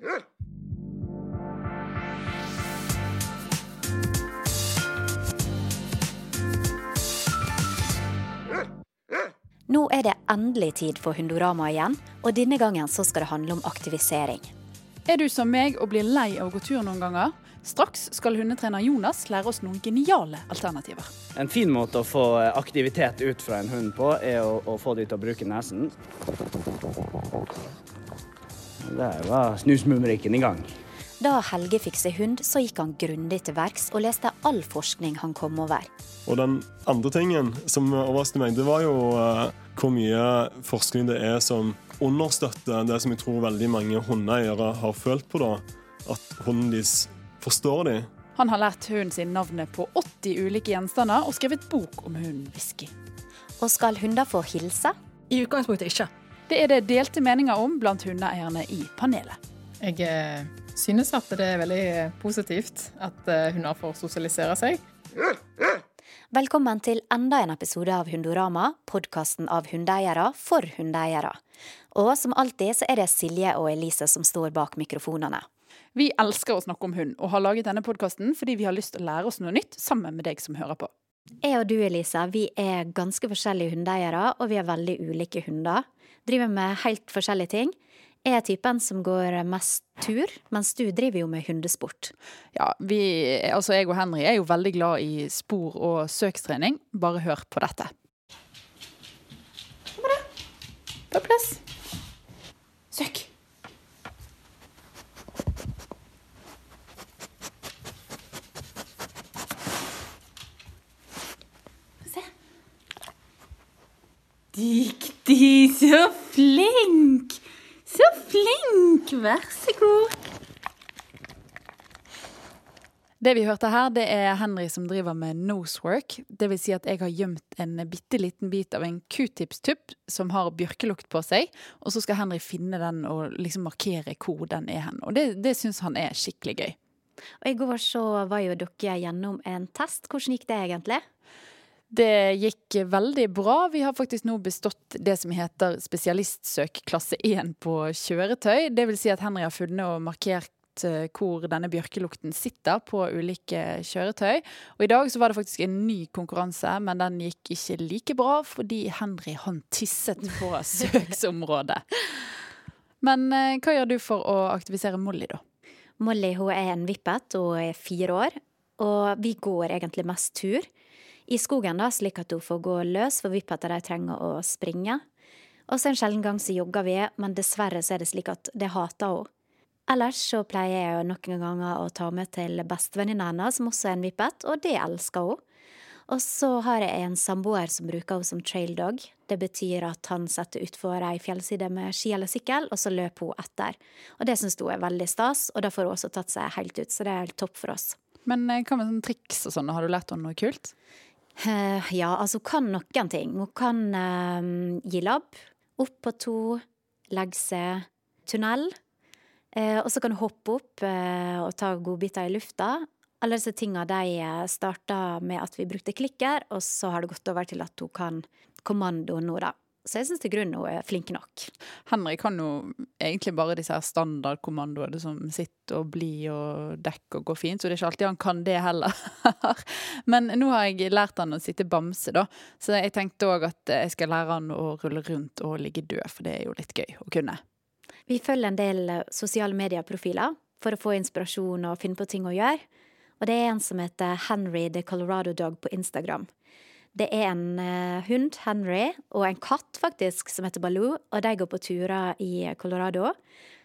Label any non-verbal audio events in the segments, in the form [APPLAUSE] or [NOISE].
Nå er det endelig tid for Hundorama igjen, og denne gangen så skal det handle om aktivisering. Er du som meg og blir lei av å gå tur noen ganger? Straks skal hundetrener Jonas lære oss noen geniale alternativer. En fin måte å få aktivitet ut fra en hund på, er å, å få dem til å bruke nesen. Der var snusmumrikken i gang. Da Helge fikk seg hund, så gikk han grundig til verks og leste all forskning han kom over. Og den andre tingen som overrasket meg, det var jo uh, hvor mye forskning det er som understøtter det som jeg tror veldig mange hundeeiere har følt på, da. At hunden deres forstår dem. Han har lært hunden sin navnet på 80 ulike gjenstander og skrevet bok om hunden Whisky. Og skal hunder få hilse? I utgangspunktet ikke. Det er det delte meninger om blant hundeeierne i panelet. Jeg eh, synes at det er veldig positivt at eh, hunder får sosialisere seg. Velkommen til enda en episode av Hundorama, podkasten av hundeeiere for hundeeiere. Og som alltid så er det Silje og Elise som står bak mikrofonene. Vi elsker å snakke om hund, og har laget denne podkasten fordi vi har lyst til å lære oss noe nytt sammen med deg som hører på. Jeg og du, Elise, vi er ganske forskjellige hundeeiere, og vi har veldig ulike hunder. Driver med helt forskjellige ting. Jeg typen som går mest tur, mens du driver jo med hundesport. Ja, vi, altså jeg og Henry er jo veldig glad i spor- og søkstrening. Bare hør på dette. Kom da? På plass. Søk. Se. Diktig, så flink! Så flink! Vær så god. Det vi hørte her, det er Henry som driver med nosework. Det vil si at jeg har gjemt en bitte liten bit av en q-tips-tupp som har bjørkelukt på seg. Og så skal Henry finne den og liksom markere hvor den er hen. Og det, det syns han er skikkelig gøy. Og i går så var jo dere gjennom en test. Hvordan gikk det egentlig? Det gikk veldig bra. Vi har faktisk nå bestått det som heter spesialistsøk klasse 1 på kjøretøy. Det vil si at Henry har funnet og markert eh, hvor denne bjørkelukten sitter på ulike kjøretøy. Og i dag så var det faktisk en ny konkurranse, men den gikk ikke like bra fordi Henry han tisset på [LAUGHS] søksområdet. Men eh, hva gjør du for å aktivisere Molly, da? Molly hun er en vippet og er fire år, og vi går egentlig mest tur i skogen, da, slik at hun får gå løs, for vippeter de trenger å springe. Og så en sjelden gang så jogger vi, men dessverre så er det slik at det hater hun. Ellers så pleier jeg noen ganger å ta med til bestevenninna hennes, som også er en vippet, og det elsker hun. Og så har jeg en samboer som bruker henne som traildog. Det betyr at han setter utfor ei fjellside med ski eller sykkel, og så løper hun etter. Og det syns hun er veldig stas, og da får hun også tatt seg helt ut, så det er helt topp for oss. Men eh, hva med sånn triks og sånn, har du lært henne noe kult? Uh, ja, altså hun kan noen ting. Hun kan uh, gi labb, opp på to, legge seg, tunnel. Uh, og så kan hun hoppe opp og ta godbiter i lufta. Alle disse tinga de starta med at vi brukte klikker, og så har det gått over til at hun kan kommandoen nå, da. Så jeg syns til grunn hun er flink nok. Henrik kan jo egentlig bare disse her standardkommandoene som sitt og bli og dekk og gå fint, så det er ikke alltid han kan det heller. [LAUGHS] Men nå har jeg lært han å sitte bamse, da, så jeg tenkte òg at jeg skal lære han å rulle rundt og ligge død, for det er jo litt gøy å kunne. Vi følger en del sosiale medieprofiler for å få inspirasjon og finne på ting å gjøre. Og det er en som heter Henry the Colorado Dog på Instagram. Det er en uh, hund, Henry, og en katt faktisk, som heter Baloo. Og de går på turer i Colorado.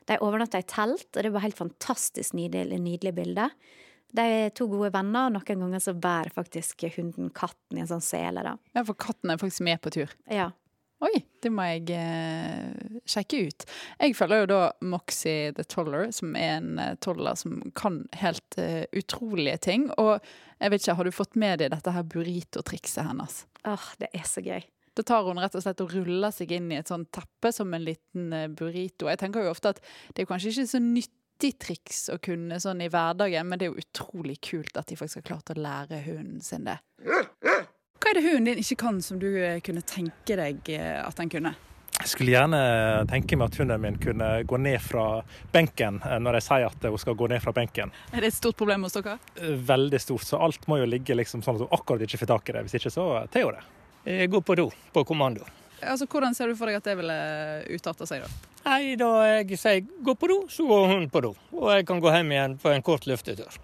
De overnatter i telt, og det var helt fantastisk nydelig, nydelig bilde. De er to gode venner, og noen ganger så bærer faktisk hunden katten i en sånn sele. da. Ja, for katten er faktisk med på tur. Ja. Oi, det må jeg eh, sjekke ut. Jeg følger jo da Moxie the Toller, som er en eh, toller som kan helt eh, utrolige ting. Og jeg vet ikke, har du fått med deg dette her burrito-trikset hennes? Åh, det er så gøy. Da tar hun rett og slett og ruller seg inn i et sånt teppe som en liten eh, burrito. Jeg tenker jo ofte at det er kanskje ikke så nyttig triks å kunne sånn i hverdagen, men det er jo utrolig kult at de faktisk har klart å lære hunden sin det. Hva er det hunden din ikke kan som du eh, kunne tenke deg eh, at den kunne? Jeg skulle gjerne tenke meg at hunden min kunne gå ned fra benken eh, når jeg sier at hun skal gå ned fra benken. Er det et stort problem hos dere? Veldig stort, så alt må jo ligge liksom sånn at hun akkurat ikke får tak i det. Hvis ikke så tar hun det. Gå på do, på kommando. Altså, Hvordan ser du for deg at det ville utarta seg, da? Nei, da jeg sier gå på do, så går hun på do. Og jeg kan gå hjem igjen på en kort luftetur.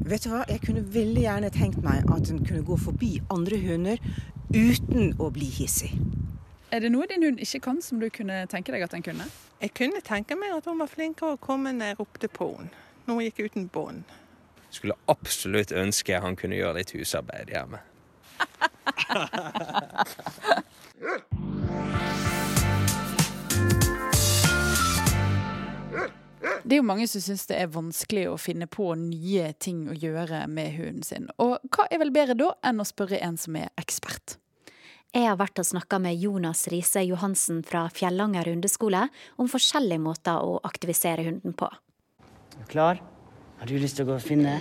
Vet du hva, jeg kunne veldig gjerne tenkt meg at hun kunne gå forbi andre hunder uten å bli hissig. Er det noe din hund ikke kan som du kunne tenke deg at den kunne? Jeg kunne tenke meg at hun var flinkere å komme når jeg ropte på henne. Når hun gikk uten bånd. Skulle absolutt ønske han kunne gjøre litt husarbeid hjemme. [LAUGHS] Det er jo mange som syns det er vanskelig å finne på nye ting å gjøre med hunden sin. Og hva er vel bedre da enn å spørre en som er ekspert? Jeg har vært og snakka med Jonas Riise Johansen fra Fjellanger hundeskole om forskjellige måter å aktivisere hunden på. Er du Klar? Har du lyst til å gå og finne?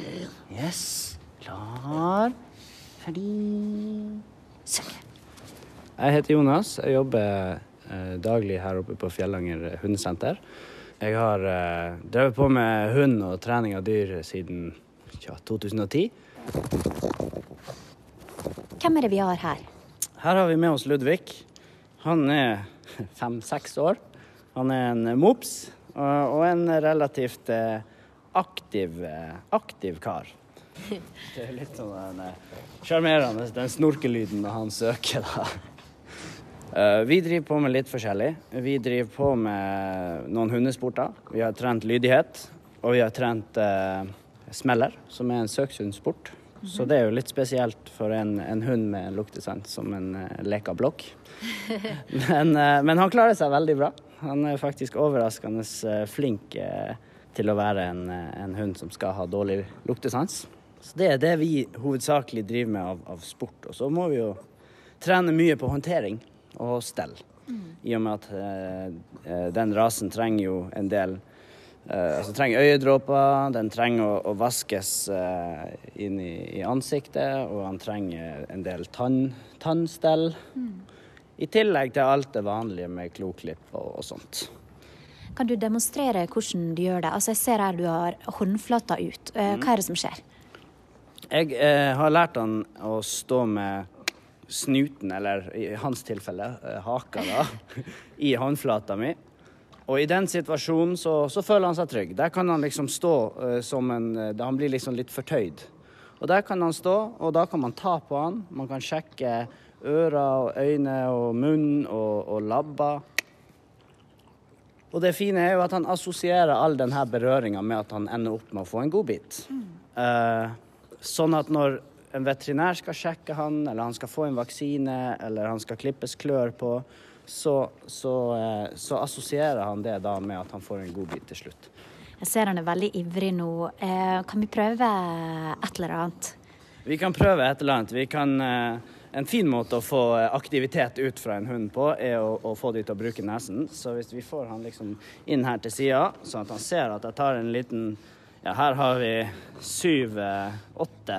Yes. Klar. Ferdig. Søk. Jeg heter Jonas. Jeg jobber eh, daglig her oppe på Fjellanger hundesenter. Jeg har uh, drevet på med hund og trening av dyr siden ja, 2010. Hvem er det vi har her? Her har vi med oss Ludvig. Han er [LAUGHS] fem-seks år. Han er en mops og, og en relativt eh, aktiv, eh, aktiv kar. [LAUGHS] Det er litt sånn sjarmerende, den snorkelyden når han søker, da. Uh, vi driver på med litt forskjellig. Vi driver på med noen hundesporter. Vi har trent lydighet, og vi har trent uh, smeller, som er en søkshundsport. Mm -hmm. Så det er jo litt spesielt for en, en hund med luktesans som en uh, leka blokk. [LAUGHS] men, men, han klarer seg veldig bra. Han er faktisk overraskende flink til å være en, en, hund som skal ha dårlig luktesans. Så det er det vi hovedsakelig driver med av, av sport. Og så må vi jo trene mye på håndtering og stell. Mm. I og med at eh, den rasen trenger jo en del eh, Altså trenger øyedråper, den trenger å, å vaskes eh, inn i, i, ansiktet, og han trenger en del tann, tannstell. Mm. I tillegg til alt det vanlige med kloklipp og, og, sånt. Kan du demonstrere hvordan du gjør det? Altså Jeg ser her du har håndflata ut. Eh, mm. Hva er det som skjer? Jeg eh, har lært han å stå med snuten, eller i hans tilfelle eh, haka, da, [LAUGHS] i håndflata mi. Og i den situasjonen så, så, føler han seg trygg. Der kan han liksom stå uh, som en uh, Han blir liksom litt fortøyd. Og der kan han stå, og da kan man ta på han. Man kan sjekke ører og øyne og munn og, og labber. Og det fine er jo at han assosierer all denne berøringa med at han ender opp med å få en godbit. Mm. Uh, sånn at når en veterinær skal sjekke han, eller han skal få en vaksine, eller han skal klippes klør på, så, så, eh, så assosierer han det da med at han får en godbit til slutt. Jeg ser han er veldig ivrig nå. Eh, kan vi prøve et eller annet? Vi kan prøve et eller annet. Vi kan, eh, en fin måte å få aktivitet ut fra en hund på, er å, å få dem til å bruke nesen. Så hvis vi får han liksom inn her til sida, sånn at han ser at jeg tar en liten Ja, her har vi syv-åtte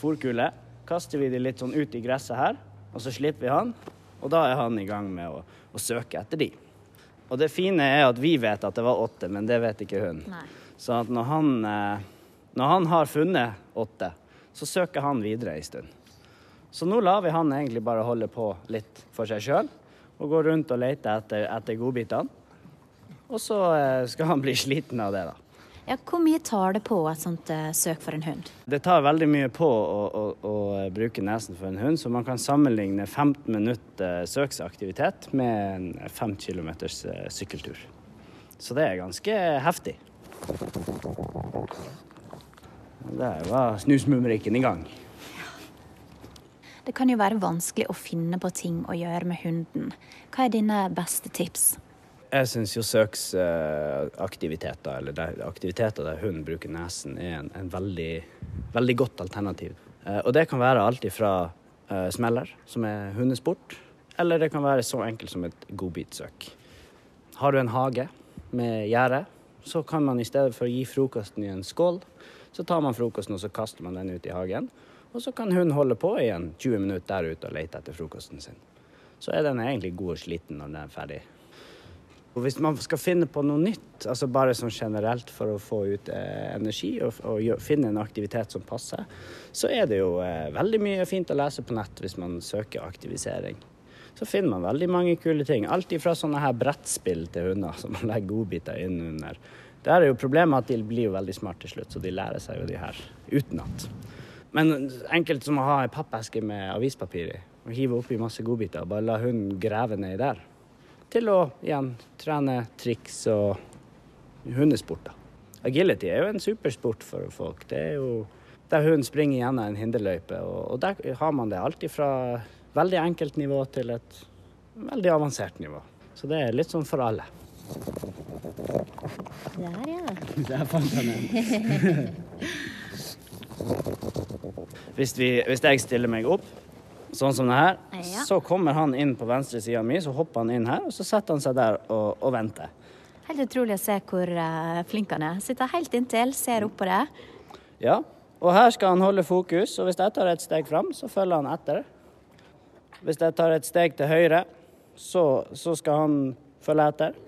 fòrkule. Kaster vi de litt sånn ut i gresset her, og så slipper vi han. Og da er han i gang med å, å søke etter de. Og det fine er at vi vet at det var åtte, men det vet ikke hun. Nei. Så at når han, eh, når han har funnet åtte, så søker han videre en stund. Så nå lar vi han egentlig bare holde på litt for seg sjøl, og gå rundt og lete etter, etter godbitene. Og så eh, skal han bli sliten av det, da. Ja, hvor mye tar det på et sånt uh, søk for en hund? Det tar veldig mye på å, å, å, bruke nesen for en hund, så man kan sammenligne 15 minutter søksaktivitet med en 5 km uh, sykkeltur. Så det er ganske heftig. Der var snusmumrikken i gang. Det kan jo være vanskelig å finne på ting å gjøre med hunden. Hva er dine beste tips? Jeg syns jo søksaktiviteter, eller aktiviteter der hunden bruker nesen, er en, en veldig, veldig, godt alternativ. Eh, og det kan være alt ifra uh, smeller, som er hundesport, eller det kan være så enkelt som et godbitsøk. Har du en hage med gjerde, så kan man i stedet for å gi frokosten i en skål, så tar man frokosten og så kaster man den ut i hagen. Og så kan hunden holde på i en 20 minutter der ute og lete etter frokosten sin. Så er den egentlig god og sliten når den er ferdig Og hvis man skal finne på noe nytt, altså bare sånn generelt for å få ut eh, energi og, og finne en aktivitet som passer, så er det jo eh, veldig mye fint å lese på nett hvis man søker aktivisering. Så finner man veldig mange kule ting. Alt ifra sånne her brettspill til hunder som man legger godbiter inn under. Der er jo problemet at de blir jo veldig smarte til slutt, så de lærer seg jo de her utenat. Men enkelt som å ha ei pappeske med avispapir i, og hive oppi masse godbiter, og bare la hunden grave nedi der. Til å igjen trene triks og hundesporter. Agility er jo en supersport for folk. Det er jo der hunden springer gjennom en hinderløype, og, og der har man det alltid fra veldig enkelt nivå til et veldig avansert nivå. Så det er litt sånn for alle. Der, ja. [LAUGHS] Der fant han en. [LAUGHS] Hvis, vi, hvis jeg stiller meg opp, sånn som det her, Ja. så kommer han inn på venstre sida mi, så hopper han inn her, og så setter han seg der og, og venter. Helt utrolig å se hvor uh, flink han er. Sitter helt inntil, ser opp på det. Ja, og her skal han holde fokus, og hvis jeg tar et steg fram, så følger han etter. Hvis jeg tar et steg til høyre, så, så skal han følge etter.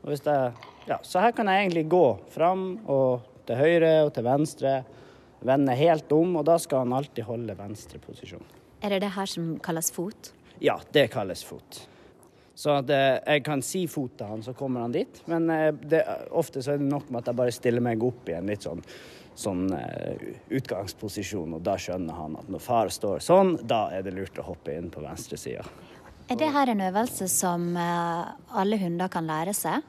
Og hvis jeg, ja, så her kan jeg egentlig gå fram og til høyre og til venstre, vende helt om, og da skal han alltid holde venstre posisjon. Er det det her som kalles fot? Ja, det kalles fot. Så at eh, jeg kan si fot til han, så kommer han dit. Men eh, det, ofte så er det nok med at jeg bare stiller meg opp i en litt sånn, sånn eh, utgangsposisjon, og da skjønner han at når far står sånn, da er det lurt å hoppe inn på venstre sida. Er det her en øvelse som alle hunder kan lære seg?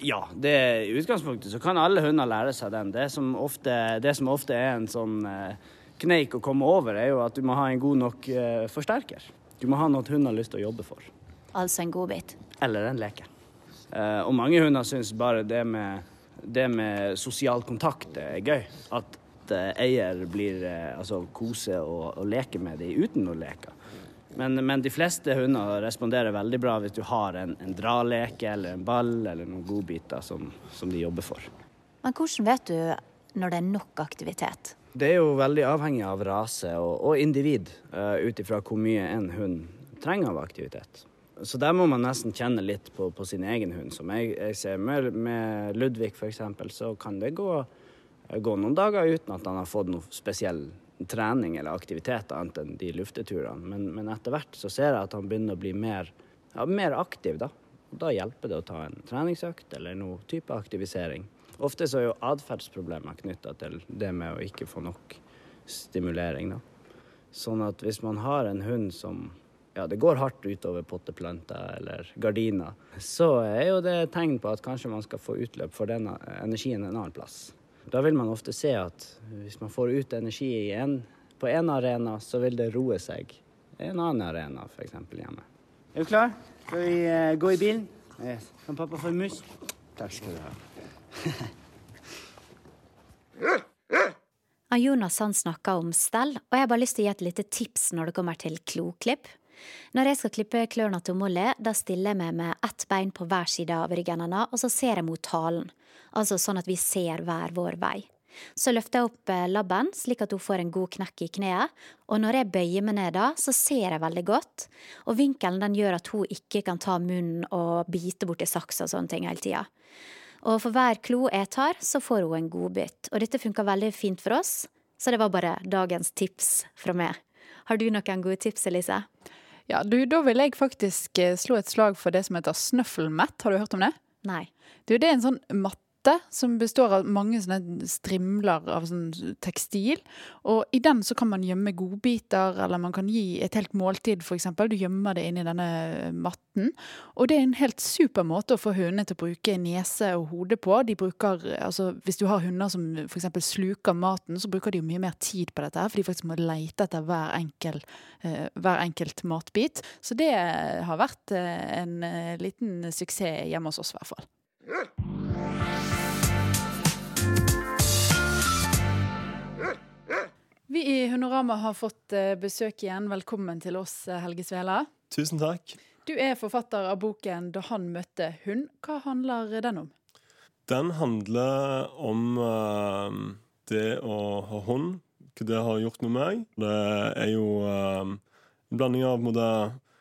Ja, det, i utgangspunktet så kan alle hunder lære seg den. Det som ofte, det som ofte er en sånn eh, kneik å komme over, er jo at du må ha en god nok eh, forsterker. Du må ha noe hunden har lyst til å jobbe for. Altså en godbit. Eller en leke. Eh, og mange hunder syns bare det med, det med sosial kontakt er gøy. At eh, eier blir eh, altså kose og, og leke med dem uten å leke. Men, men de fleste hunder responderer veldig bra hvis du har en, en draleke eller en ball eller noen godbiter som, som de jobber for. Men hvordan vet du når det er nok aktivitet? Det er jo veldig avhengig av rase og, og individ, uh, ut ifra hvor mye en hund trenger av aktivitet. Så der må man nesten kjenne litt på, på sin egen hund. Som jeg, jeg ser med, med Ludvig f.eks., så kan det gå, gå noen dager uten at han har fått noe spesiell trening eller aktivitet annet enn de lufteturene. Men, men etter hvert så ser jeg at han begynner å bli mer, ja, mer aktiv, da. Og da hjelper det å ta en treningsøkt eller noe type aktivisering. Ofte så er jo atferdsproblemer knytta til det med å ikke få nok stimulering, da. Sånn at hvis man har en hund som ja, det går hardt utover potteplanter eller gardiner, så er jo det et tegn på at kanskje man skal få utløp for den energien en annen plass. Da vil man ofte se at hvis man får ut energi en, på en arena, så vil det roe seg i en annen arena, f.eks. hjemme. Er du klar? Skal vi eh, gå i bilen? Kan pappa få en mus? Takk skal du ha. Jonas han snakka om stell, og jeg har bare lyst til å gi et lite tips når det kommer til kloklipp. Når jeg skal klippe klørne til Molly, da stiller jeg meg med ett bein på hver side av ryggen hennes, og så ser jeg mot halen. Altså sånn at vi ser hver vår vei. Så løfter jeg opp eh, labben, slik at hun får en god knekk i kneet, og når jeg bøyer meg ned da, så ser jeg veldig godt, og vinkelen den gjør at hun ikke kan ta munnen og bite borti saks og sånne ting hele tida. Og for hver klo jeg tar, så får hun en godbit, og dette funka veldig fint for oss, så det var bare dagens tips fra meg. Har du noen gode tips, Elise? Ja, du, Da vil jeg faktisk eh, slå et slag for det som heter snøffelmett. Har du hørt om det? Nei. Du, det er en sånn matte som består av mange sånne strimler av sånn tekstil. Og i den så kan man gjemme godbiter, eller man kan gi et helt måltid, f.eks. Du gjemmer det inni denne matten. Og det er en helt super måte å få hundene til å bruke nese og hode på. De bruker, altså Hvis du har hunder som f.eks. sluker maten, så bruker de jo mye mer tid på dette, her, for de faktisk må leite etter hver, enkel, eh, hver enkelt matbit. Så det har vært eh, en eh, liten suksess hjemme hos oss, i hvert fall. Vi i Honorama har fått eh, besøk igjen. Velkommen til oss, eh, Helge Svela. Tusen takk. Du er forfatter av boken 'Da han møtte hund'. Hva handler den om? Den handler om uh, det å ha hund, hva det har gjort med meg. Det er jo uh, en blanding av måte,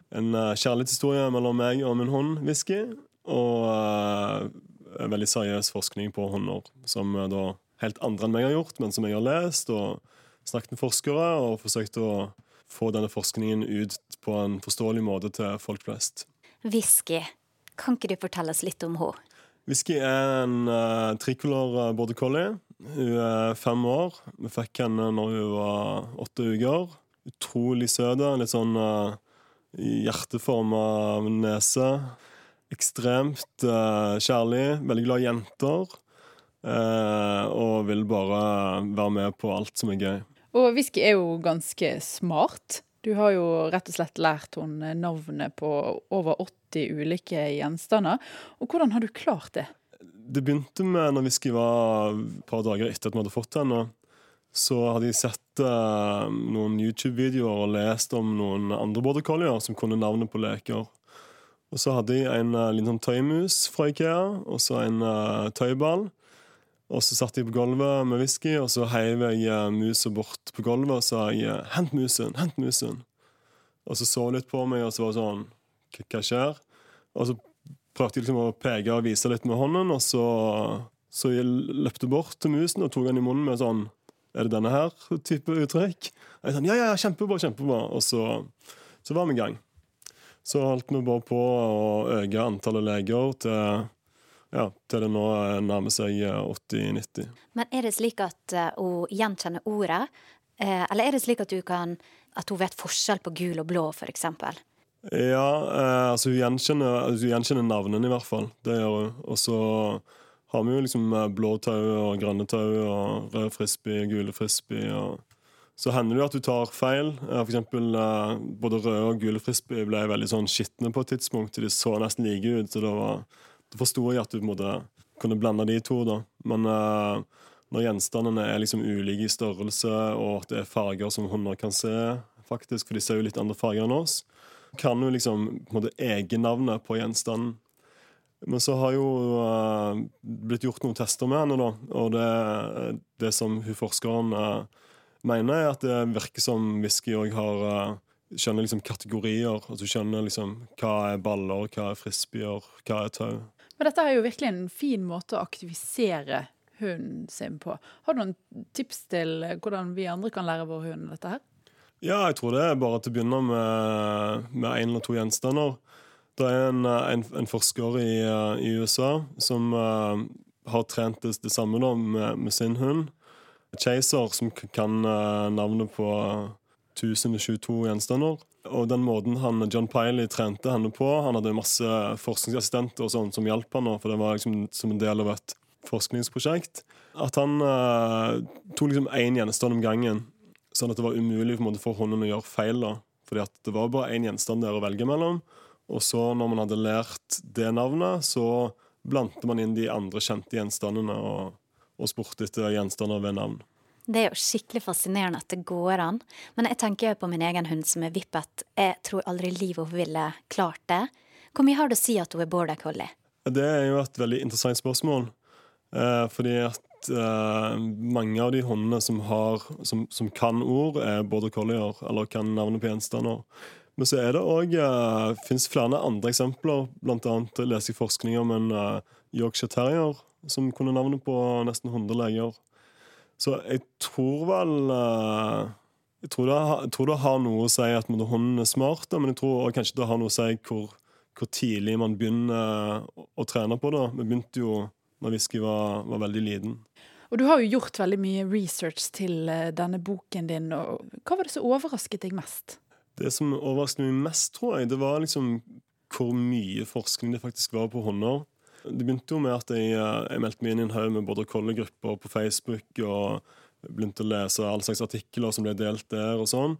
en kjærlighetshistorie mellom meg og min hund Whisky. og uh, veldig seriøs forskning på hunder. Som da helt andre enn meg har gjort, men som jeg har lest og snakket med forskere og forsøkt å få denne forskningen ut på en forståelig måte til folk flest. Whisky. Kan ikke du fortelle oss litt om henne? Whisky er en uh, tricolor border collie. Hun er fem år. Vi fikk henne når hun var åtte uker. Utrolig søt. Litt sånn uh, hjerteforma nese. Ekstremt uh, kjærlig. Veldig glad i jenter. Uh, og vil bare være med på alt som er gøy. Og whisky er jo ganske smart. Du har jo rett og slett lært henne navnet på over 80 ulike gjenstander. Og hvordan har du klart det? Det begynte med når whisky var et par dager etter at vi hadde fått henne. Så hadde jeg sett uh, noen YouTube-videoer og lest om noen andre border collier som kunne navnet på leker. Og så hadde jeg en uh, liten tøymus fra Ikea, og så en uh, tøyball. Og så satt jeg på gulvet med whisky, og så heiv jeg uh, musa bort på gulvet og sa jeg, 'hent musen', hent musen. Og så så litt på meg, og så var det sånn Hva skjer? Og så prøvde jeg liksom å peke og vise litt med hånden, og så, så jeg løpte bort til musen og tok den i munnen med sånn Er det denne her type uttrykk? Og jeg sånn, ja, ja, kjempebra, kjempebra. Og så, så var vi i gang. Så holdt vi bare på å øke antallet leger til ja, til det nå nærmer seg 80-90. Men er det slik at hun gjenkjenner ordet, eller er det slik at, du kan, at hun vet forskjell på gul og blå, f.eks.? Ja, altså hun gjenkjenner, altså, hun gjenkjenner navnene, i hvert fall. Det gjør hun. Og så har vi jo liksom blå tau og grønne tau og rød frisbee, gule frisbee. og så hender det jo at du tar feil. For eksempel, både røde og gule frisbee ble veldig sånn skitne på et tidspunkt. De så nesten like ut. så det var da forsto jeg at du måtte kunne blande de to. da. Men uh, når gjenstandene er liksom ulike i størrelse, og at det er farger som hunder kan se, faktisk, for de ser jo litt andre farger enn oss, kan jo liksom på en måte egennavnet på gjenstanden. Men så har jo uh, blitt gjort noen tester med henne, da. Og det, det som hun forskeren uh, mener, er at det virker som whisky òg har skjønner liksom kategorier. Altså skjønner liksom hva er baller, hva er frisbeer, hva er tau. Men dette er jo virkelig en fin måte å aktivisere hunden sin på. Har du noen tips til hvordan vi andre kan lære vår hund dette her? Ja, jeg tror det er bare til å begynne med, med en eller to gjenstander. Det er en, en, en forsker i, i, USA som uh, har trent det, det samme da, med, med, sin hund. Chaser, som kan uh, navnet på 1022 gjenstander. Og den måten han, John Piley trente henne på Han hadde masse forskningsassistenter og sånn som hjalp han, for det var liksom som en del av et forskningsprosjekt. At han uh, tok liksom én gjenstand om gangen, sånn at det var umulig for, for hunden å gjøre feil. da. Fordi at det var bare én gjenstand der å velge mellom. Og så, når man hadde lært det navnet, så blandte man inn de andre kjente gjenstandene og, og spurte etter gjenstander ved navn. Det er jo skikkelig fascinerende at det går an. Men jeg tenker jo på min egen hund som er vippet. Jeg tror aldri livet hun ville klart det. Hvor mye har det å si at hun er border collie? Det er jo et veldig interessant spørsmål. Eh, fordi at eh, mange av de hundene som, har, som, som kan ord, er border collier, eller kan navnet på gjenstander. Men så er det òg eh, fins flere andre eksempler. Blant annet leser jeg forskning om en eh, Yorkshire terrier som kunne navnet på nesten 100 leger. Så jeg tror vel uh, jeg, tror det, jeg tror det, har noe å si at hunden er smart, men jeg tror kanskje det har noe å si hvor, hvor tidlig man begynner å, å, trene på det. Vi begynte jo da Whisky var, var, veldig liten. Og Du har jo gjort veldig mye research til uh, denne boken din. og Hva var det som overrasket deg mest? Det som overrasket meg mest, tror jeg, det var liksom hvor mye forskning det faktisk var på hunder. Det begynte jo med at jeg, eh, jeg meldte meg inn i en haug med både collie-grupper på Facebook. og begynte å lese all slags artikler som ble delt der og sånn.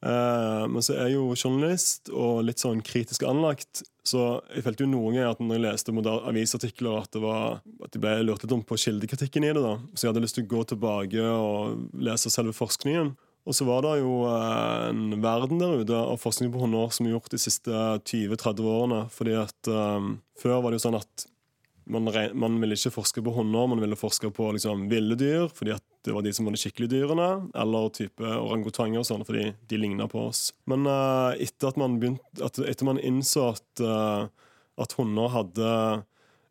Eh, men så er jeg jo journalist og litt sånn kritisk anlagt, så jeg følte jo noen ganger at når jeg leste avisartikler, at, det var, at jeg ble lurt litt om på kildekritikken i det. da. Så jeg hadde lyst til å gå tilbake og lese selve forskningen. Og så var det jo eh, en verden der ute av forskning på honnør som er gjort de siste 20-30 årene. fordi at um, Før var det jo sånn at man, man, ville ikke forske på honnør, man ville forske på liksom, ville dyr, fordi at det var de som var de skikkelige dyrene, eller type orangutanger og sånn, fordi de ligna på oss. Men uh, etter at man begynte, at, etter man innså at, uh, at hunder hadde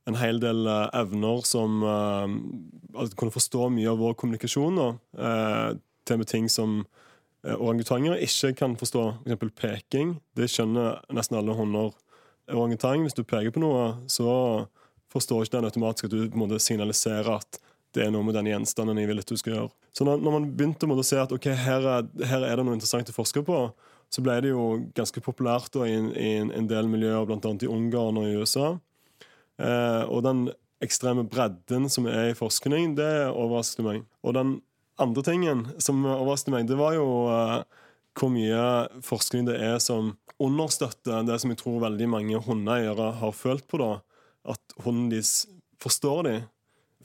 en hel del evner som uh, kunne forstå mye av vår kommunikasjon. Eh, til med ting som eh, orangutanger ikke kan forstå. F.eks. peking. Det skjønner nesten alle hunder. Orangutang, hvis du peker på noe, så forstår ikke den automatisk at du på signaliserer at det er noe med den gjenstanden jeg vil at du skal gjøre. Så når, når man begynte å se at ok, her er, her er det noe interessant å forske på, så ble det jo ganske populært da, i, i en del miljøer, bl.a. i Ungarn og i USA. Eh, og den ekstreme bredden som er i forskning, det overrasket meg. Og den andre tingen som overrasket meg, det var jo uh, hvor mye forskning det er som understøtter det som jeg tror veldig mange hundeeiere har følt på. da, At hunden deres forstår dem.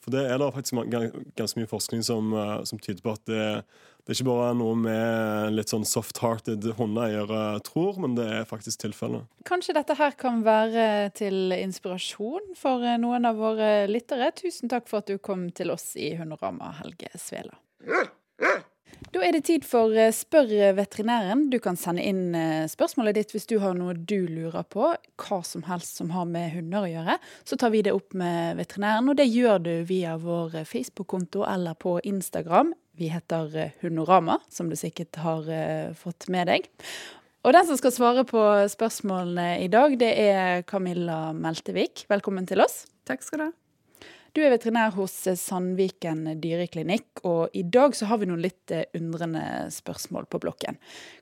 For det er det faktisk ganske mye forskning som, uh, som tyder på at det, det er ikke bare noe med litt sånn soft-hearted hundeeiere tror, men det er faktisk tilfellet. Kanskje dette her kan være til inspirasjon for eh, noen av våre lyttere. Tusen takk for at du kom til oss i Hunderama, Helge Svela. Da er det tid for eh, Spør veterinæren. Du kan sende inn eh, spørsmålet ditt hvis du har noe du lurer på. Hva som helst som har med hunder å gjøre. Så tar vi det opp med veterinæren, og det gjør du via vår Facebook-konto eller på Instagram. Vi heter Hundorama, som du sikkert har fått med deg. Og den som skal svare på spørsmålene i dag, det er Camilla Meltevik. Velkommen til oss. Takk skal du ha. Du er veterinær hos Sandviken dyreklinikk, og i dag så har vi noen litt eh, undrende spørsmål på blokken.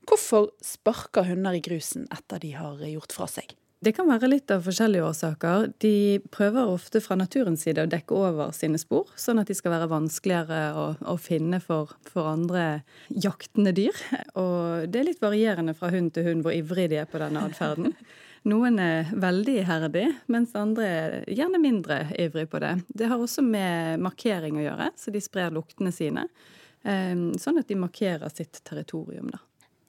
Hvorfor sparker hunder i grusen etter de har gjort fra seg? Det kan være litt av forskjellige årsaker. De prøver ofte fra naturens side å dekke over sine spor, sånn at de skal være vanskeligere å, å finne for, for, andre jaktende dyr. Og det er litt varierende fra hund til hund hvor ivrig de er på denne atferden. [LAUGHS] Noen er veldig iherdig, mens andre er gjerne mindre ivrig på det. Det har også med markering å gjøre, så de sprer luktene sine. Ehm, sånn at de markerer sitt territorium, da.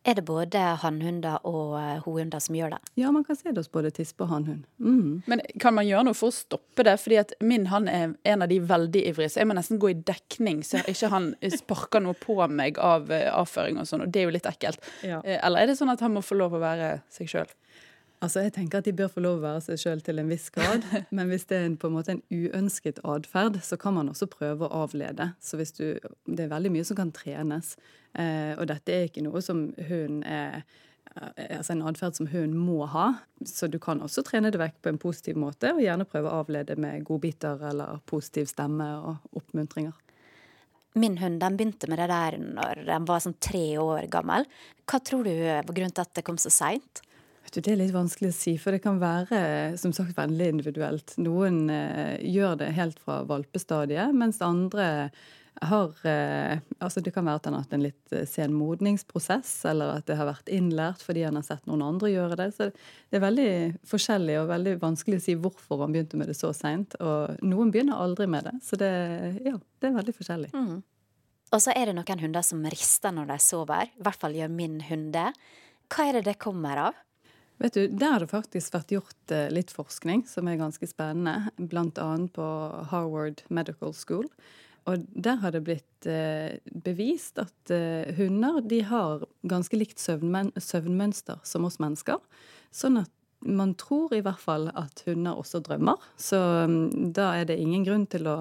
Er det både hannhunder og eh, hohunder som gjør det? Ja, man kan se det hos både tispe og hannhund. Mm. Men kan man gjøre noe for å stoppe det? Fordi at min hann er en av de veldig ivrige, så jeg må nesten gå i dekning så ikke han sparker noe på meg av eh, avføring og sånn, og det er jo litt ekkelt. Ja. Eh, eller er det sånn at han må få lov å være seg sjøl? Altså, Jeg tenker at de bør få lov å være seg sjøl til en viss grad. [LAUGHS] Men hvis det er en, på en måte en uønsket atferd, så kan man også prøve å avlede. Så hvis du, Det er veldig mye som kan trenes. Eh, og dette er ikke noe som hun er eh, altså en atferd som hunden må ha. Så du kan også trene det vekk på en positiv måte, og gjerne prøve å avlede med godbiter eller positiv stemme og oppmuntringer. Min hund den begynte med det der når den var sånn tre år gammel. Hva tror du var grunnen til at det kom så seint? Du, det er litt vanskelig å si, for det kan være som sagt, veldig individuelt. Noen eh, gjør det helt fra valpestadiet, mens andre har eh, altså Det kan være at han har hatt en litt eh, sen modningsprosess, eller at det har vært innlært fordi han har sett noen andre gjøre det. Så det er veldig forskjellig og veldig vanskelig å si hvorfor han begynte med det så seint. Og noen begynner aldri med det. Så det, ja, det er veldig forskjellig. Mm. Og så er det noen hunder som rister når de sover. I hvert fall gjør min hund det. Hva er det det kommer av? Vet du, Der har det faktisk vært gjort eh, litt forskning som er ganske spennende, bl.a. på Harvard Medical School. Og der har det blitt eh, bevist at eh, hunder de har ganske likt søvnmønster som oss mennesker. Sånn at man tror i hvert fall at hunder også drømmer. Så um, da er det ingen grunn til å,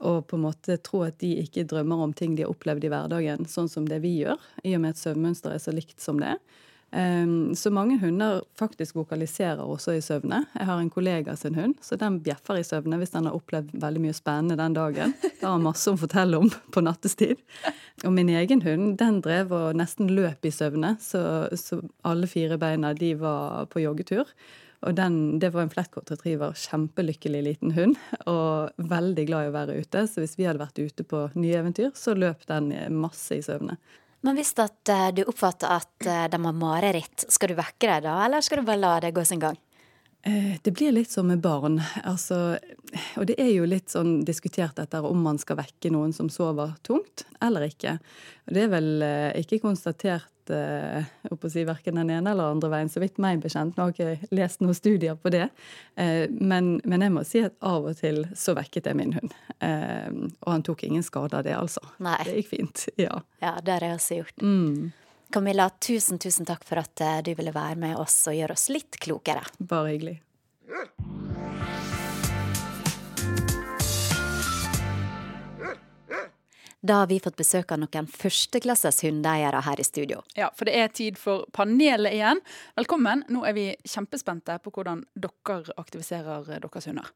å på en måte tro at de ikke drømmer om ting de har opplevd i hverdagen, sånn som det vi gjør, i og med at søvnmønsteret er så likt som det er. Ehm, så mange hunder faktisk vokaliserer også i søvne. Jeg har en kollega sin hund, så den bjeffer i søvne hvis den har opplevd veldig mye spennende den dagen. Det har masse å fortelle om på nattestid. Og min egen hund den drev og nesten løp i søvne, så, så alle fire beina de var på joggetur. Og den, det var en flatcoat retriever, kjempelykkelig liten hund, og veldig glad i å være ute. Så hvis vi hadde vært ute på nye eventyr, så løp den masse i søvne. Men hvis at uh, du oppfatter at uh, de har mareritt, skal du vekke dem da, eller skal du bare la det gå sin gang? Eh, det blir litt som med barn. Altså, og det er jo litt sånn diskutert etter om man skal vekke noen som sover tungt, eller ikke. Og det er vel ikke konstatert å si, verken den ene eller andre veien, så vidt meg bekjent. Nå har jeg ikke lest noen studier på det. Eh, men, men, jeg må si at av og til så vekket jeg min hund. Eh, og han tok ingen skade av det, altså. Nei. Det gikk fint. Ja, ja det har jeg også gjort. Mm. Camilla, tusen, tusen takk for at eh, du ville være med oss og gjøre oss litt klokere. Bare hyggelig. Da har vi fått besøk av noen førsteklasses hundeeiere her i studio. Ja, for det er tid for panelet igjen. Velkommen. Nå er vi kjempespente på hvordan dere aktiviserer deres hunder.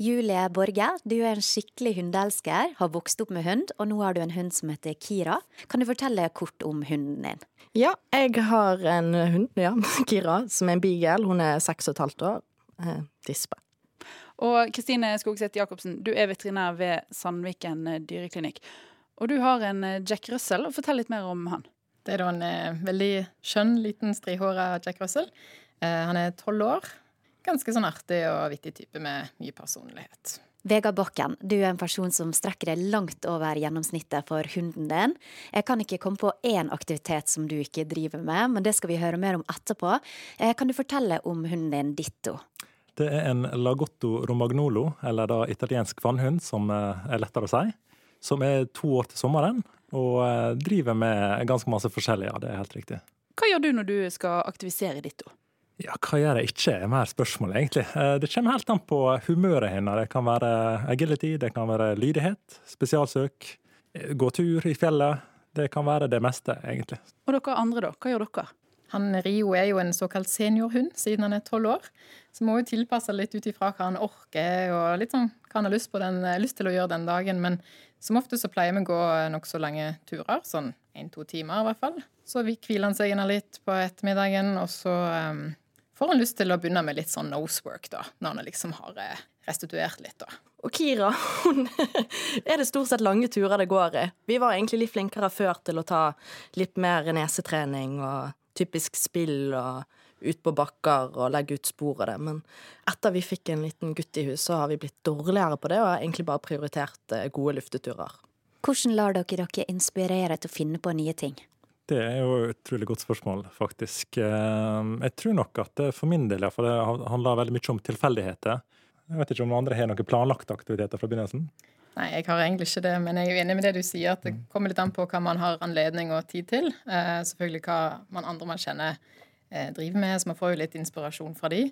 Julie Borge, du er en skikkelig hundeelsker, har vokst opp med hund, og nå har du en hund som heter Kira. Kan du fortelle kort om hunden din? Ja, jeg har en hund, ja, [LAUGHS] Kira, som er en beagle. Hun er seks og et halvt år. Eh, dispe. Og Kristine Skogseth Jacobsen, du er veterinær ved Sandviken dyreklinikk. Og du har en eh, Jack Russell. Fortell litt mer om han. Det er da en eh, veldig skjønn, liten, strihåra Jack Russell. Eh, han er tolv år. Ganske sånn artig og vittig type med mye personlighet. Vegard Bakken, du er en person som strekker deg langt over gjennomsnittet for hunden din. Jeg kan ikke komme på én aktivitet som du ikke driver med, men det skal vi høre mer om etterpå. Eh, kan du fortelle om hunden din Ditto? Det er en Lagotto romagnolo, eller da italiensk vannhund, som eh, er lettere å si som er to år til sommeren, og eh, driver med ganske masse forskjellig. Ja, det er helt riktig. Hva gjør du når du skal aktivisere Ditto? Ja, hva gjør jeg ikke, er mer spørsmål, egentlig. Eh, det kommer helt an på humøret hennes. Det kan være agility, det kan være lydighet, spesialsøk, eh, gå tur i fjellet. Det kan være det meste, egentlig. Og dere andre, da? Hva gjør dere? Han Rio er jo en såkalt seniorhund siden han er tolv år. Så må jo tilpasse litt ut ifra hva han orker og litt sånn hva han har lyst, den, lyst til å gjøre den dagen. Men som ofte så pleier vi å gå nokså lange turer, sånn én-to timer i hvert fall. Så vi hviler han seg inn litt på ettermiddagen, og så um, får han lyst til å begynne med litt sånn nosework, da, når han liksom har eh, restituert litt, da. Og Kira, hun [LAUGHS] er det stort sett lange turer det går i. Vi var egentlig litt flinkere før til å ta litt mer nesetrening og typisk spill og ut på bakker og legge ut spor av det. Men etter vi fikk en liten gutt i hus, så har vi blitt dårligere på det, og har egentlig bare prioritert eh, gode lufteturer. Hvordan lar dere dere inspirere til å finne på nye ting? Det er jo et utrolig godt spørsmål, faktisk. Eh, jeg tror nok at det for min del iallfall handler veldig mye om tilfeldigheter. Jeg vet ikke om andre har noen planlagte aktiviteter fra begynnelsen? Nei, jeg har egentlig ikke det, men jeg er enig med det du sier, at det kommer litt an på hva man har anledning og tid til. Eh, selvfølgelig hva man andre man kjenner Eh, driver med, så man får jo litt inspirasjon fra de.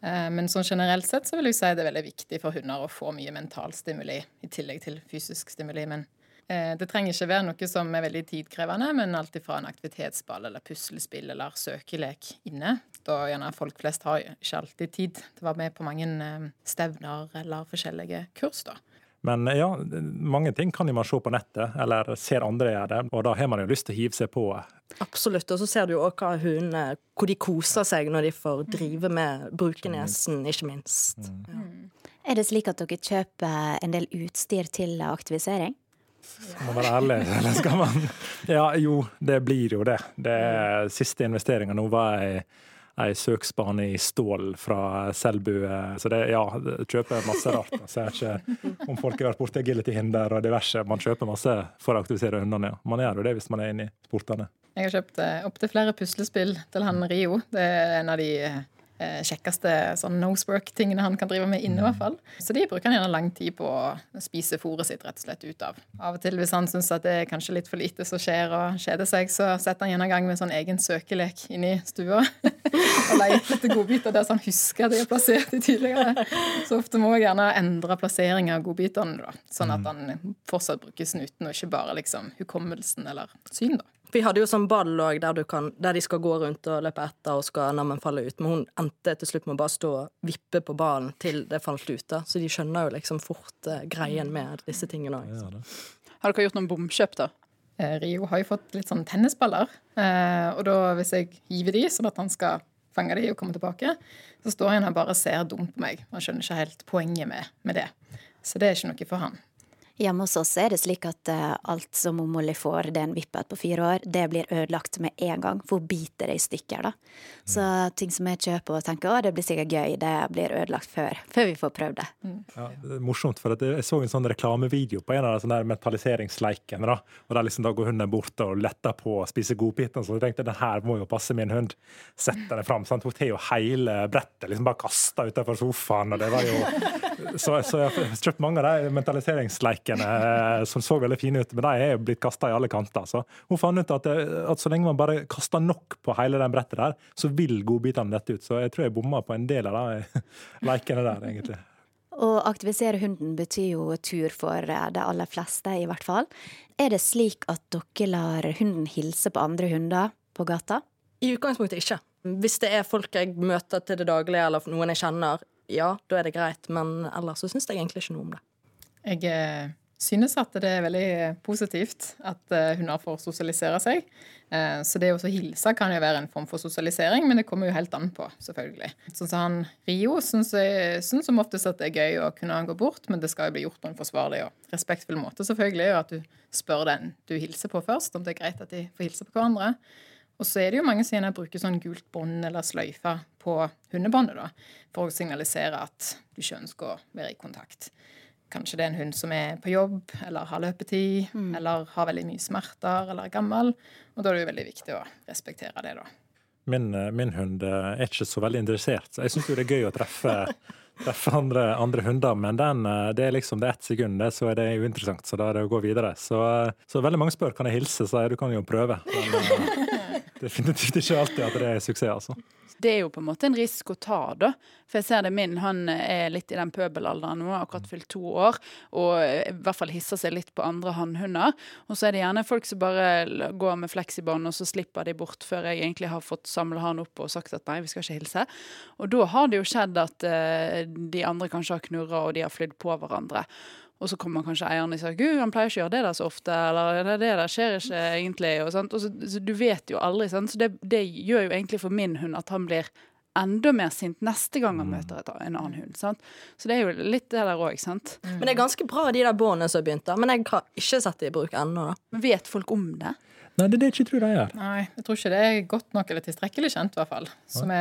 Eh, men sånn generelt sett så vil jeg si det er veldig viktig for hunder å få mye mental stimuli i tillegg til fysisk stimuli. Men eh, det trenger ikke være noe som er veldig tidkrevende, men alt fra en aktivitetsball eller puslespill eller søkelek inne. Da gjerne folk flest har ikke alltid tid til å være med på mange stevner eller forskjellige kurs, da. Men ja, mange ting kan man se på nettet, eller ser andre gjøre det, og da har man jo lyst til å hive seg på. Absolutt, og så ser du jo òg hvor de koser seg når de får drive med brukenesen, ikke minst. Mm. Ja. Er det slik at dere kjøper en del utstyr til aktivisering? Skal man være ærlig, eller skal man [LAUGHS] Ja, jo, det blir jo det. Det siste investeringa nå var ei ei søksbane i stål fra Selbu. Så det, ja, kjøper masse rart. Så jeg ser ikke om folk har vært borti agility-hinder og diverse. Man kjøper masse for å aktivisere hundene. Ja. Man gjør jo det hvis man er inne i sportene. Jeg har kjøpt eh, opptil flere puslespill til han Rio. Det er en av de Eh, kjekkeste sånn nosework-tingene han kan drive med inne. i hvert fall. Så de bruker han gjerne lang tid på å spise fôret sitt rett og slett ut av. Av og til hvis han syns at det er kanskje litt for lite som skjer og kjeder seg, så setter han gjerne i gang med sånn egen søkelek inni stua. [LAUGHS] og leter etter godbiter der så han husker de er plassert i tidligere. Så ofte må jeg gjerne endre plassering av godbitene, da, sånn at han fortsatt bruker snuten og ikke bare liksom hukommelsen eller syn. da. Vi hadde jo sånn ball òg, der, der, de skal gå rundt og løpe etter og skal man falle ut. Men hun endte til slutt med å bare stå og vippe på ballen til det falt ut. da. Så de skjønner jo liksom fort uh, greien med disse tingene òg. Ja, har dere gjort noen bomkjøp, da? Eh, Rio har jo fått litt sånn tennisballer. Eh, og da hvis jeg giver de, sånn at han skal fange de og komme tilbake, så står han og bare ser dumt på meg. Han skjønner ikke helt poenget med, med det. Så det er ikke noe for han. Hjemme hos oss er det slik at uh, alt som Molly får, det er en vippet på fire år, det blir ødelagt med en gang, for hun biter det i stykker, da. Så mm. ting som jeg kjøper og tenker å, det blir sikkert gøy, det blir ødelagt før, før vi får prøvd det. Mm. Ja, det er morsomt, for jeg så en sånn reklamevideo på en av de sånne metalliseringsleikene, da. Og der liksom da går hunden bort og letter på å spise godbiter, så jeg tenkte den her må jo passe min hund. Setter den fram. Sant? Hun tar jo hele brettet, liksom bare kasta utenfor sofaen, og det var jo [LAUGHS] Så, så jeg har kjøpt mange av de mentaliseringsleikene leikene eh, som så veldig fine ut, men de er jo blitt kasta i alle kanter. Så hun fant ut at, eh, at så lenge man bare kaster nok på hele den brettet der, så vil godbitene dette ut. Så jeg tror jeg bomma på en del av de [LAUGHS] leikene der, egentlig. Å aktivisere hunden betyr jo tur for eh, de aller fleste, i hvert fall. Er det slik at dere lar hunden hilse på andre hunder på gata? I utgangspunktet ikke. Hvis det er folk jeg møter til det daglige, eller noen jeg kjenner, ja, da er det greit. Men ellers så syns jeg egentlig ikke noe om det. Jeg eh, synes at det er veldig positivt at eh, hunder får sosialisere seg. Eh, så det å hilse kan jo være en form for sosialisering, men det kommer jo helt an på, selvfølgelig. Sånn som han Rio syns som oftest at det er gøy å kunne gå bort, men det skal jo bli gjort på en forsvarlig og respektfull måte, selvfølgelig. Og at du spør den du hilser på først, om det er greit at de får hilse på hverandre. Og så er det jo mange som gjerne bruker sånn gult bånd eller sløyfe på hundebåndet for å signalisere at du ikke ønsker å være i kontakt. Kanskje det er en hund som er på jobb eller har løpetid mm. eller har veldig mye smerter eller er gammel. Og da er det jo veldig viktig å respektere det, da. Min, eh, min hund eh, er ikke så veldig interessert, så jeg syns det er gøy å treffe, [LAUGHS] treffe andre, andre, hunder. Men den, eh, det er liksom det er ett sekund, det, så er det uinteressant. Så da er det å gå videre. Så, så veldig mange spør kan jeg hilse, så du kan jo prøve. Men, [LAUGHS] definitivt ikke alltid at det er suksess, altså. Det er jo på en måte en risk å ta, da. For jeg ser det min, han er litt i den pøbelalderen nå, akkurat fylt to år, og i hvert fall hisser seg litt på andre hannhunder. Og så er det gjerne folk som bare går med fleksibånd, og så slipper de bort før jeg egentlig har fått samla han opp og sagt at nei, vi skal ikke hilse. Og da har det jo skjedd at uh, de andre kanskje har knurra, og de har flydd på hverandre. Og så kommer kanskje eieren og sier gud, han pleier ikke å gjøre det der så ofte, eller det, det der skjer ikke egentlig. Og, og så, så, du vet jo aldri. Sant? Så det, det, gjør jo egentlig for min hund at han blir enda mer sint neste gang han mm. møter et, en annen hund. Sant? Så det er jo litt det der òg, sant. Mm. Men det er ganske bra, de der båndene som har begynt, da. Men jeg har ikke sett det i bruk ennå, da. Men vet folk om det? Nei, det er det jeg ikke tror de gjør. Nei, jeg tror ikke det er godt nok eller tilstrekkelig kjent, i hvert fall. Så vi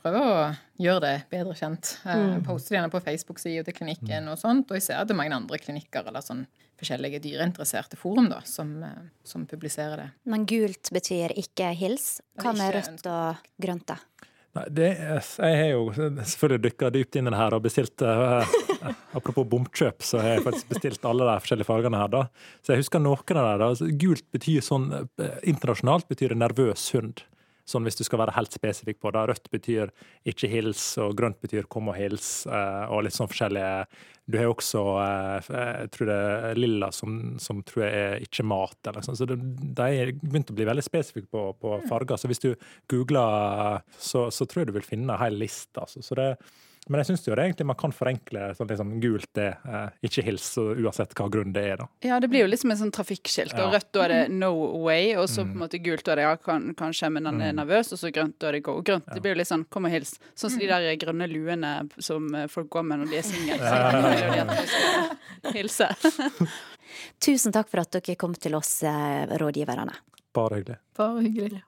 prøver å gjøre det bedre kjent. Eh, mm. Poster gjerne på Facebook-sida til klinikken og sånt. Og jeg ser at det er mange andre klinikker eller sånn forskjellige dyreinteresserte forum da, som, eh, som publiserer det. Men gult betyr ikke hils. Hva med rødt og grønt, da? Nei, det, jeg har jo selvfølgelig dykka dypt inn i det her og bestilt uh, [LAUGHS] Apropos bomkjøp, så har jeg faktisk bestilt alle de forskjellige fargene her. da. Så jeg husker noen av dem. Gult betyr sånn uh, Internasjonalt betyr det nervøs hund. Sånn hvis du skal være helt spesifikk på det. Rødt betyr ikke hils, og grønt betyr kom og hils, uh, og litt sånn forskjellige Du har jo også jeg tror det er lilla, som, som tror jeg er ikke mat. eller sånn. Så de er begynt å bli veldig spesifikke på, på, farger. Så hvis du googler, så, så, tror jeg du vil finne en hel liste. Altså. Så det men jeg syns egentlig man kan forenkle sånn liksom gult det, eh, ikke hils, uansett hva grunn det er. da. Ja, det blir jo liksom en sånn trafikkskilt. og Rødt da er det no way, og så på en mm. måte gult da er det ja, kan, kanskje, men han er mm. nervøs, og så grønt da er det go. Grønt det blir jo litt sånn kom og hils. Sånn som de mm. der grønne luene som eh, folk går med når de er single. [LAUGHS] ja, hilse. Tusen takk for at dere kom til oss, eh, rådgiverne. Bare hyggelig. Bare hyggelig.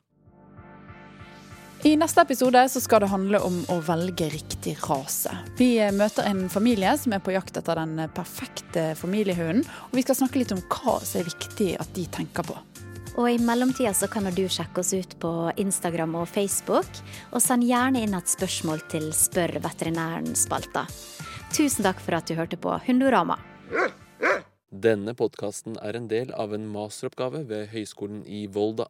I neste episode så skal det handle om å velge riktig rase. Vi møter en familie som er på jakt etter den perfekte familiehunden. Og vi skal snakke litt om hva som er viktig at de tenker på. Og i mellomtida så kan du sjekke oss ut på Instagram og Facebook. Og send gjerne inn et spørsmål til Spør veterinæren-spalta. Tusen takk for at du hørte på Hundorama. Denne podkasten er en del av en masteroppgave ved Høgskolen i Volda.